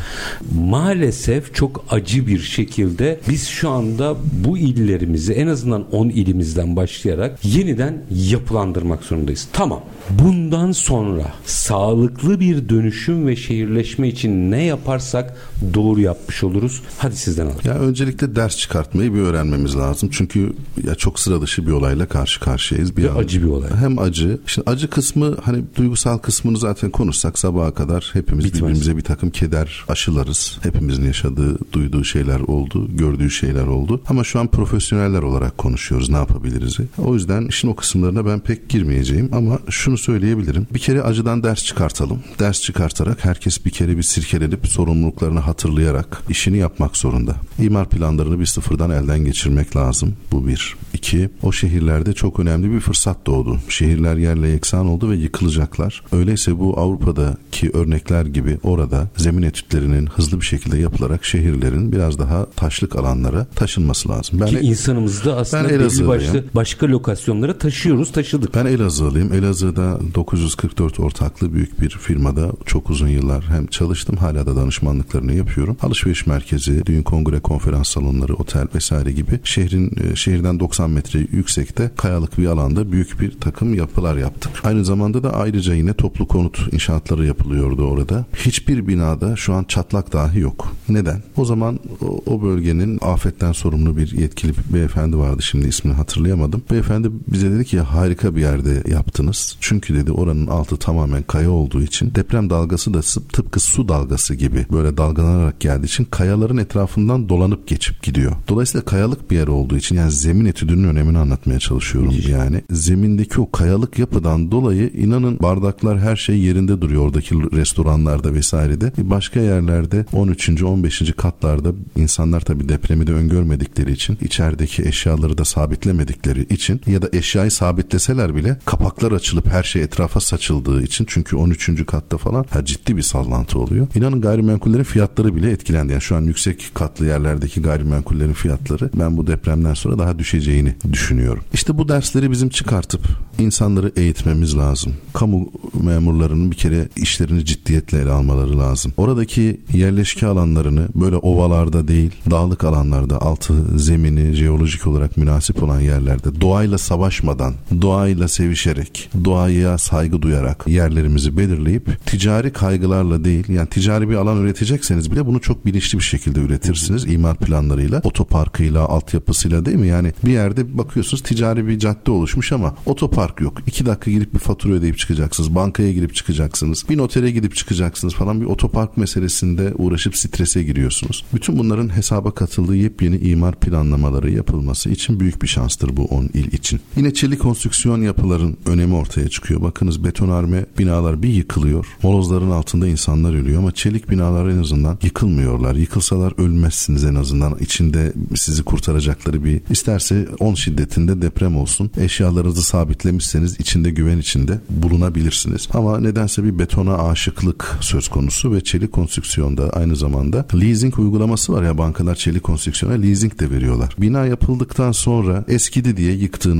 Maalesef çok acı bir şekilde biz şu anda bu illerimizi en azından 10 ilimizden başlayarak yeniden yapılandırmak zorundayız. Tamam. Bundan sonra sağlıklı bir dönüşüm ve şehirleşme için ne yaparsak doğru yapmış oluruz. Hadi sizden alalım. Ya öncelikle ders çıkartmayı bir öğrenmemiz lazım. Çünkü ya çok sıra dışı bir olayla karşı karşıyayız. Bir Ve an- acı bir olay. Hem acı. Şimdi acı kısmı hani duygusal kısmını zaten konuşsak sabaha kadar hepimiz Bitmez. birbirimize bir takım keder aşılarız. Hepimizin yaşadığı, duyduğu şeyler oldu, gördüğü şeyler oldu. Ama şu an profesyoneller olarak konuşuyoruz ne yapabiliriz. O yüzden işin o kısımlarına ben pek girmeyeceğim ama şunu söyleyebilirim. Bir kere acıdan ders çıkartalım. Ders çıkartarak herkes bir kere bir sirkelenip sorumluluklarını hatırlayarak işini yapmak zorunda. İmar planlarını bir sıfırdan elden geçirmek lazım. Bu bir. İki, o şehirlerde çok önemli bir fırsat doğdu. Şehirler yerle yeksan oldu ve yıkılacaklar. Öyleyse bu Avrupa'daki örnekler gibi orada zemin etütlerinin hızlı bir şekilde yapılarak şehirlerin biraz daha taşlık alanlara taşınması lazım. Ben Ki insanımızı da aslında belli başlı başka lokasyonlara taşıyoruz, taşıdık. Ben Elazığlıyım. Elazığ'da 944 ortaklı büyük bir firmada çok uzun yıllar hem çalıştım hala da danışmanlıklarını yapıyorum. Alışveriş merkezi, düğün kongre konferans salonları, otel vesaire gibi şehrin e, şehirden 90 metre yüksekte kayalık bir alanda büyük bir takım yapılar yaptık. Aynı zamanda da ayrıca yine toplu konut inşaatları yapılıyordu orada. Hiçbir binada şu an çatlak dahi yok. Neden? O zaman o, o bölgenin afetten sorumlu bir yetkili bir beyefendi vardı şimdi ismini hatırlayamadım. Beyefendi bize dedi ki harika bir yerde yaptınız. Çünkü dedi oranın altı tamamen kaya olduğu için deprem dalgası da tıpkı su dalgası gibi böyle dalgalanarak geldiği için kayaların etrafından dolanıp geçip gidiyor. Dolayısıyla kayalık bir yer olduğu için yani zemin etüdünün önemini anlatmaya çalışıyorum yani. Zemindeki o kayalık yapıdan dolayı inanın bardaklar her şey yerinde duruyor oradaki restoranlarda vesairede. Başka yerlerde 13. 15. katlarda insanlar tabii depremi de öngörmedikleri için içerideki eşyaları da sabitlemedikleri için ya da eşyayı sabitleseler bile kapaklar açılıp her şey etrafa saçıldığı için çünkü 13. katta falan ha, ciddi bir sallantı oluyor. İnanın gayrimenkullerin fiyatları bile etkilendi. Yani şu an yüksek katlı yerlerdeki gayrimenkullerin fiyatları ben bu depremden sonra daha düşeceğini düşünüyorum. İşte bu dersleri bizim çıkartıp insanları eğitmemiz lazım. Kamu memurlarının bir kere işlerini ciddiyetle ele almaları lazım. Oradaki yerleşke alanlarını böyle ovalarda değil, dağlık alanlarda, altı zemini jeolojik olarak münasip olan yerlerde doğayla savaşmadan, doğayla sevişerek, doğaya saygı duyarak yerlerimizi belirleyip ticari kaygılarla değil, yani ticari bir alan üretecekseniz bile bunu çok bilinçli bir şekilde üretirsiniz. imar planlarıyla, otoparkıyla, altyapısıyla değil mi? Yani bir yerde bakıyorsunuz ticari bir cadde oluşmuş ama otopark yok. İki dakika girip bir fatura ödeyip çıkacaksınız. Bankaya girip çıkacaksınız. Bir notere gidip çıkacaksınız falan. Bir otopark meselesinde uğraşıp strese giriyorsunuz. Bütün bunların hesaba katıldığı yepyeni imar planlamaları yapılması için büyük bir şanstır bu 10 il için. Yine çelik konstrüksiyon yapıların önemi ortaya çıkıyor. Bakınız betonarme binalar bir yıkılıyor. Molozların altında insanlar ölüyor ama çelik binalar en azından yıkılmıyorlar. Yıkılsalar ölmezsiniz en azından. İçinde sizi kurtaracakları bir isterse 10 şiddetinde deprem olsun. Eşyalarınızı sabitlemişseniz içinde güven içinde bulunabilirsiniz. Ama nedense bir betona aşıklık söz konusu ve çelik konstrüksiyonda aynı zamanda leasing uygulaması var ya bankalar çelik konstrüksiyona leasing de veriyorlar. Bina yapıldıktan sonra eskidi diye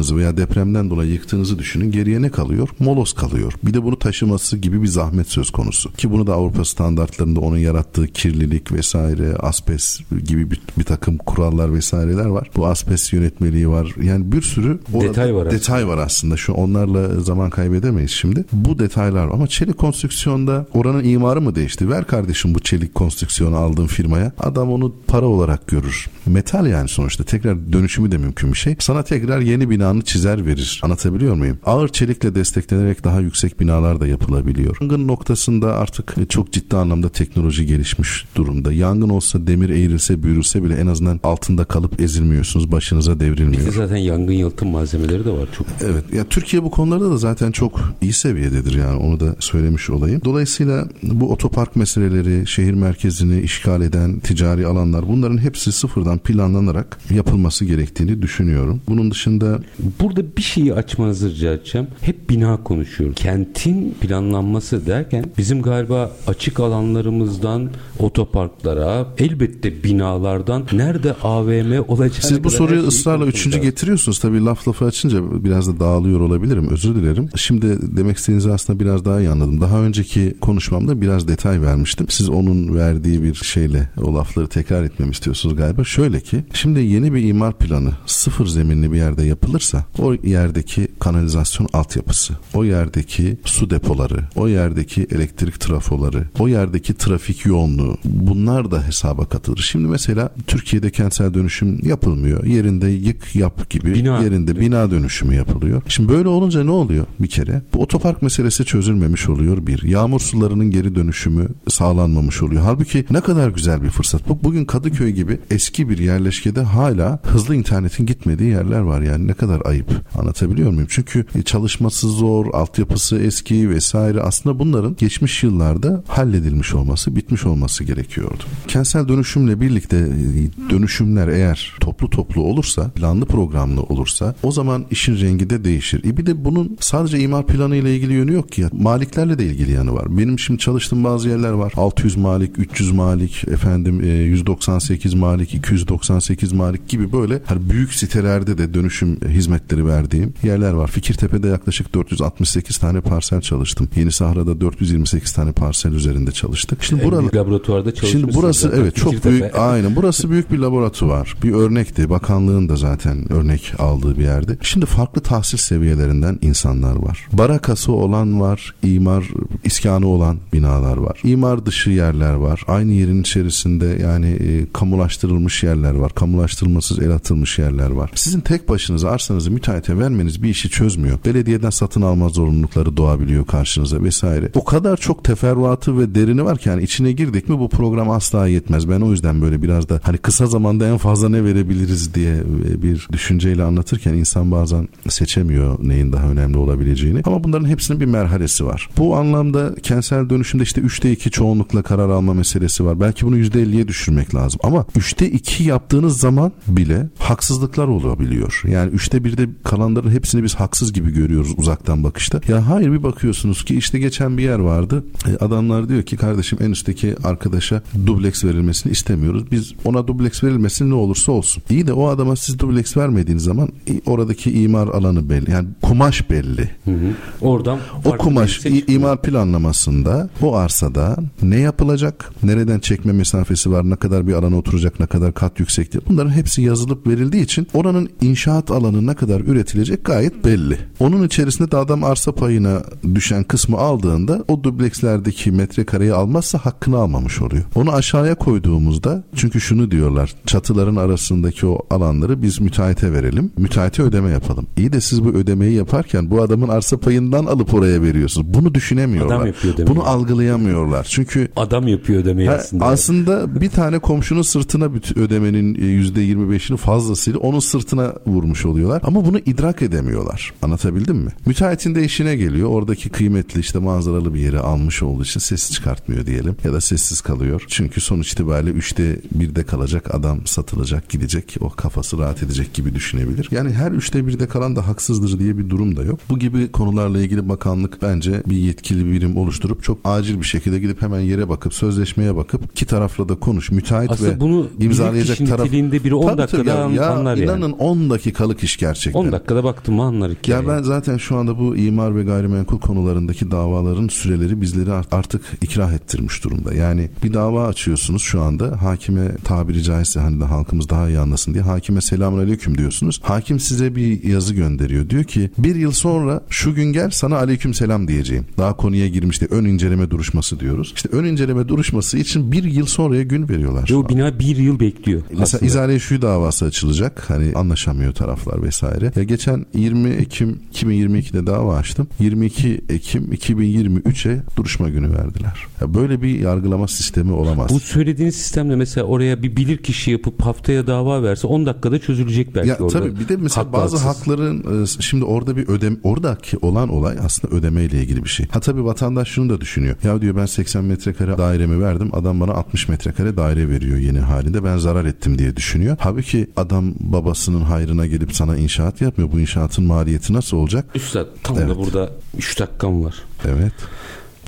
yıktığınızı veya depremden dolayı yıktığınızı düşünün. Geriye ne kalıyor? Molos kalıyor. Bir de bunu taşıması gibi bir zahmet söz konusu. Ki bunu da Avrupa standartlarında onun yarattığı kirlilik vesaire, asbest gibi bir, bir takım kurallar vesaireler var. Bu asbest yönetmeliği var. Yani bir sürü detay var. Detay aslında. var aslında. Şu onlarla zaman kaybedemeyiz şimdi. Bu detaylar var. ama çelik konstrüksiyonda oranın imarı mı değişti? Ver kardeşim bu çelik konstrüksiyonu aldığın firmaya. Adam onu para olarak görür. Metal yani sonuçta. Tekrar dönüşümü de mümkün bir şey. Sana tekrar yeni binanı çizer verir. Anlatabiliyor muyum? Ağır çelikle desteklenerek daha yüksek binalar da yapılabiliyor. Yangın noktasında artık çok ciddi anlamda teknoloji gelişmiş durumda. Yangın olsa demir eğrilse büyürülse bile en azından altında kalıp ezilmiyorsunuz. Başınıza devrilmiyor. Bir zaten yangın yalıtım malzemeleri de var çok. Evet. Ya Türkiye bu konularda da zaten çok iyi seviyededir yani onu da söylemiş olayım. Dolayısıyla bu otopark meseleleri, şehir merkezini işgal eden ticari alanlar bunların hepsi sıfırdan planlanarak yapılması gerektiğini düşünüyorum. Bunun dışında burada bir şeyi açmanızı rica edeceğim. Hep bina konuşuyoruz. Kentin planlanması derken bizim galiba açık alanlarımızdan otoparklara elbette binalardan nerede AVM olacak? Siz bu soruyu ısrarla üçüncü getiriyorsunuz. Tabii laf lafı açınca biraz da dağılıyor olabilirim. Özür dilerim. Şimdi demek istediğinizi aslında biraz daha iyi anladım. Daha önceki konuşmamda biraz detay vermiştim. Siz onun verdiği bir şeyle o lafları tekrar etmemi istiyorsunuz galiba. Şöyle ki şimdi yeni bir imar planı sıfır zeminli bir yerde yapılırsa o yerdeki kanalizasyon altyapısı, o yerdeki su depoları, o yerdeki elektrik trafoları, o yerdeki trafik yoğunluğu bunlar da hesaba katılır. Şimdi mesela Türkiye'de kentsel dönüşüm yapılmıyor. Yerinde yık yap gibi bina. yerinde bina dönüşümü yapılıyor. Şimdi böyle olunca ne oluyor bir kere? Bu otopark meselesi çözülmemiş oluyor bir. Yağmur sularının geri dönüşümü sağlanmamış oluyor. Halbuki ne kadar güzel bir fırsat. Bu bugün Kadıköy gibi eski bir yerleşkede hala hızlı internetin gitmediği yerler var yani ne kadar ayıp. Anlatabiliyor muyum? Çünkü çalışması zor, altyapısı eski vesaire. Aslında bunların geçmiş yıllarda halledilmiş olması, bitmiş olması gerekiyordu. Kentsel dönüşümle birlikte e, dönüşümler eğer toplu toplu olursa, planlı programlı olursa o zaman işin rengi de değişir. E bir de bunun sadece imar planı ile ilgili yönü yok ki. Maliklerle de ilgili yanı var. Benim şimdi çalıştığım bazı yerler var. 600 malik, 300 malik, efendim 198 e, malik, 298 malik gibi böyle hani büyük sitelerde de dönüşüm hizmetleri verdiğim yerler var. Fikirtepe'de yaklaşık 468 tane parsel çalıştım. Yeni Sahra'da 428 tane parsel üzerinde çalıştık. Şimdi burada laboratuvarda Şimdi burası evet çok büyük aynen burası büyük bir laboratuvar. Bir örnekti. Bakanlığın da zaten örnek aldığı bir yerde. Şimdi farklı tahsil seviyelerinden insanlar var. Barakası olan var, imar iskanı olan binalar var. İmar dışı yerler var. Aynı yerin içerisinde yani e, kamulaştırılmış yerler var. Kamulaştırılmasız el atılmış yerler var. Sizin tek başınıza arsanızı müteahhite vermeniz bir işi çözmüyor. Belediyeden satın alma zorunlulukları doğabiliyor karşınıza vesaire. O kadar çok teferruatı ve derini var ki yani içine girdik mi bu program asla yetmez. Ben o yüzden böyle biraz da hani kısa zamanda en fazla ne verebiliriz diye e, bir düşünceyle anlatırken insan bazen seçemiyor neyin daha önemli olabileceğini. Ama bunların hepsinin bir merhalesi var. Bu anlamda kentsel dönüşümde işte 3'te 2 çoğunlukla karar alma meselesi var. Belki bunu %50'ye düşürmek lazım. Ama 3'te 2 yaptığınız zaman bile haksızlıklar olabiliyor. Yani 3'te birde kalanların hepsini biz haksız gibi görüyoruz uzaktan bakışta. Ya hayır bir bakıyorsunuz ki işte geçen bir yer vardı. E, adamlar diyor ki kardeşim en üstteki arkadaşa dubleks verilmesini istemiyoruz. Biz ona dubleks verilmesin ne olursa olsun. İyi de o adama siz dubleks vermediğiniz zaman oradaki imar alanı belli. Yani kumaş belli. Hı hı. Oradan o kumaş imar planlamasında o arsada ne yapılacak? Nereden çekme mesafesi var? Ne kadar bir alana oturacak? Ne kadar kat yüksekliği? Bunların hepsi yazılıp verildiği için oranın inşaat alanı ne kadar üretilecek gayet belli. Onun içerisinde de adam arsa payına düşen kısmı aldığında o dublekslerdeki metrekareyi almazsa hakkını almamış oluyor. Onu aşağıya koyduğumuzda çünkü şunu diyorlar çatıların arasındaki o alanları biz müteahhite verelim. Müteahhite ödeme yapalım. İyi de siz bu ödemeyi yaparken bu adamın arsa payından alıp oraya veriyorsunuz. Bunu düşünemiyorlar. Adam yapıyor ödemeyi. Bunu algılayamıyorlar. Çünkü adam yapıyor ödemeyi aslında. Aslında bir tane komşunun sırtına ödemenin %25'ini fazlasıyla onun sırtına vurmuş oluyorlar. Ama bunu idrak edemiyorlar. Anlatabildim mi? Müteahhitin de işine geliyor. Oradaki kıymetli işte manzaralı bir yeri almış olduğu için ses çıkartmıyor diyelim. Ya da sessiz kalıyor. Çünkü sonuç itibariyle üçte birde kalacak adam satılacak gidecek. O kafası rahat edecek gibi düşünebilir. Yani her üçte birde kalan da haksızdır diye bir durum da yok. Bu gibi konularla ilgili bakanlık bence bir yetkili birim oluşturup çok acil bir şekilde gidip hemen yere bakıp sözleşmeye bakıp iki tarafla da konuş. Müteahhit Aslında ve bunu imzalayacak taraf. biri 10 tabii, dakikada ya, anlar ya, yani. İnanın 10 dakikalık iş gerçekten. 10 dakikada baktım anlar hikayeyi. Ya ben zaten şu anda bu imar ve gayrimenkul konularındaki davaların süreleri bizleri artık ikrah ettirmiş durumda. Yani bir dava açıyorsunuz şu anda hakime tabiri caizse hani de halkımız daha iyi anlasın diye hakime selamun aleyküm diyorsunuz. Hakim size bir yazı gönderiyor. Diyor ki bir yıl sonra şu gün gel sana aleyküm selam diyeceğim. Daha konuya girmişti. Ön inceleme duruşması diyoruz. İşte ön inceleme duruşması için bir yıl sonraya gün veriyorlar. Ve o bina bir yıl bekliyor. Mesela aslında. izale şu davası açılacak. Hani anlaşamıyor taraflar vesaire. Ya geçen 20 Ekim 2022'de dava açtım. 22 Ekim 2023'e duruşma günü verdiler. Ya böyle bir yargılama sistemi olamaz. Bu söylediğiniz sistemle mesela oraya bir bilir kişi yapıp haftaya dava verse 10 dakikada çözülecek belki ya, orada. Tabii bir de mesela Haklı bazı haksız. hakların e, şimdi orada bir ödem oradaki olan olay aslında ödeme ile ilgili bir şey. Ha tabii vatandaş şunu da düşünüyor. Ya diyor ben 80 metrekare dairemi verdim. Adam bana 60 metrekare daire veriyor yeni halinde. Ben zarar ettim diye düşünüyor. Halbuki adam babasının hayrına gelip sana inşaat yapmıyor. Bu inşaatın maliyeti nasıl olacak? Üstad tam evet. da burada 3 dakikam var. Evet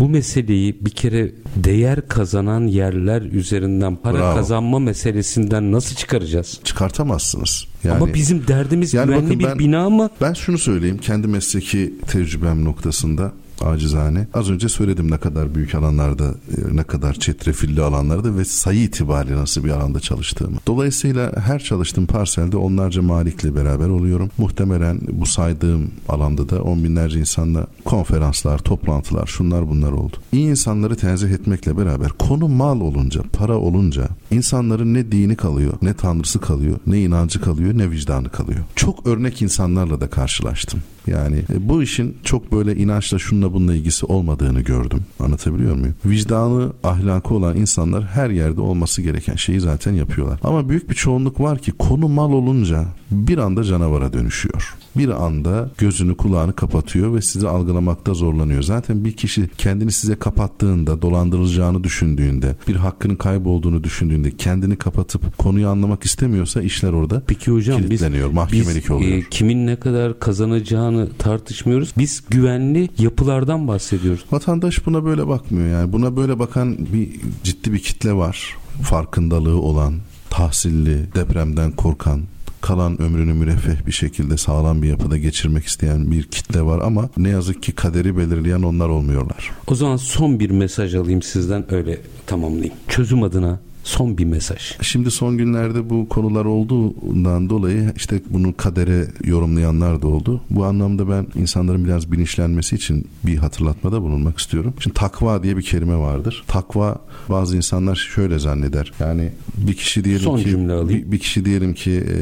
bu meseleyi bir kere değer kazanan yerler üzerinden para Bravo. kazanma meselesinden nasıl çıkaracağız? Çıkartamazsınız. Yani, Ama bizim derdimiz yani güvenli bakın bir ben, bina mı? Ben şunu söyleyeyim kendi mesleki tecrübem noktasında acizane. Az önce söyledim ne kadar büyük alanlarda, e, ne kadar çetrefilli alanlarda ve sayı itibariyle nasıl bir alanda çalıştığımı. Dolayısıyla her çalıştığım parselde onlarca malikle beraber oluyorum. Muhtemelen bu saydığım alanda da on binlerce insanla konferanslar, toplantılar, şunlar bunlar oldu. İyi insanları tenzih etmekle beraber konu mal olunca, para olunca insanların ne dini kalıyor, ne tanrısı kalıyor, ne inancı kalıyor, ne vicdanı kalıyor. Çok örnek insanlarla da karşılaştım. Yani e, bu işin çok böyle inançla şunla bununla ilgisi olmadığını gördüm. Anlatabiliyor muyum? Vicdanı, ahlakı olan insanlar her yerde olması gereken şeyi zaten yapıyorlar. Ama büyük bir çoğunluk var ki konu mal olunca bir anda canavara dönüşüyor bir anda gözünü kulağını kapatıyor ve sizi algılamakta zorlanıyor. Zaten bir kişi kendini size kapattığında, dolandırılacağını düşündüğünde, bir hakkının kaybolduğunu düşündüğünde kendini kapatıp konuyu anlamak istemiyorsa işler orada Peki hocam, kilitleniyor, biz, mahkemelik biz, oluyor. E, kimin ne kadar kazanacağını tartışmıyoruz. Biz güvenli yapılardan bahsediyoruz. Vatandaş buna böyle bakmıyor yani. Buna böyle bakan bir ciddi bir kitle var. Farkındalığı olan, tahsilli, depremden korkan, kalan ömrünü müreffeh bir şekilde sağlam bir yapıda geçirmek isteyen bir kitle var ama ne yazık ki kaderi belirleyen onlar olmuyorlar. O zaman son bir mesaj alayım sizden öyle tamamlayayım. Çözüm adına son bir mesaj. Şimdi son günlerde bu konular olduğundan dolayı işte bunu kadere yorumlayanlar da oldu. Bu anlamda ben insanların biraz bilinçlenmesi için bir hatırlatmada bulunmak istiyorum. Şimdi takva diye bir kelime vardır. Takva bazı insanlar şöyle zanneder. Yani bir kişi diyelim son ki bir, bir kişi diyelim ki e,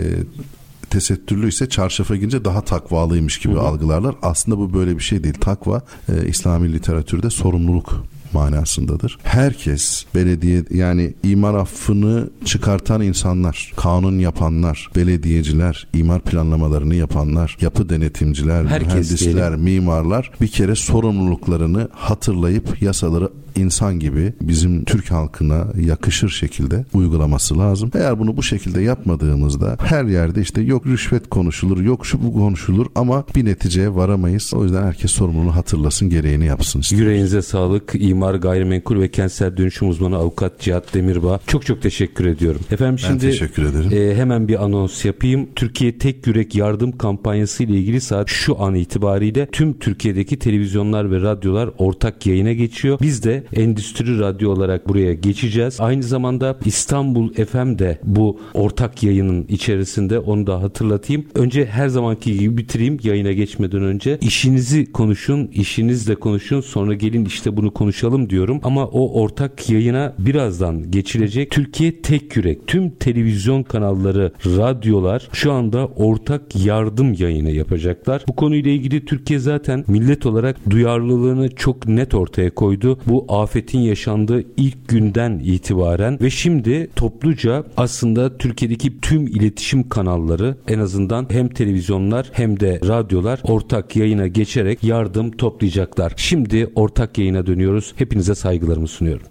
tesettürlü ise çarşafa girince daha takvalıymış gibi hı hı. algılarlar. Aslında bu böyle bir şey değil. Takva e, İslami literatürde sorumluluk manasındadır. Herkes belediye yani imar affını çıkartan insanlar, kanun yapanlar, belediyeciler, imar planlamalarını yapanlar, yapı denetimciler, Herkes mühendisler, diyelim. mimarlar bir kere sorumluluklarını hatırlayıp yasaları insan gibi bizim Türk halkına yakışır şekilde uygulaması lazım. Eğer bunu bu şekilde yapmadığımızda her yerde işte yok rüşvet konuşulur, yok şu bu konuşulur ama bir neticeye varamayız. O yüzden herkes sorumluluğunu hatırlasın, gereğini yapsın. istiyorum. Yüreğinize sağlık. İmar, gayrimenkul ve kentsel dönüşüm uzmanı avukat Cihat Demirbağ. Çok çok teşekkür ediyorum. Efendim Ben şimdi teşekkür ederim. e, hemen bir anons yapayım. Türkiye Tek Yürek Yardım Kampanyası ile ilgili saat şu an itibariyle tüm Türkiye'deki televizyonlar ve radyolar ortak yayına geçiyor. Biz de endüstri radyo olarak buraya geçeceğiz. Aynı zamanda İstanbul FM de bu ortak yayının içerisinde onu da hatırlatayım. Önce her zamanki gibi bitireyim yayına geçmeden önce. İşinizi konuşun, işinizle konuşun. Sonra gelin işte bunu konuşalım diyorum. Ama o ortak yayına birazdan geçilecek. Türkiye Tek Yürek, tüm televizyon kanalları, radyolar şu anda ortak yardım yayını yapacaklar. Bu konuyla ilgili Türkiye zaten millet olarak duyarlılığını çok net ortaya koydu. Bu afetin yaşandığı ilk günden itibaren ve şimdi topluca aslında Türkiye'deki tüm iletişim kanalları en azından hem televizyonlar hem de radyolar ortak yayına geçerek yardım toplayacaklar. Şimdi ortak yayına dönüyoruz. Hepinize saygılarımı sunuyorum.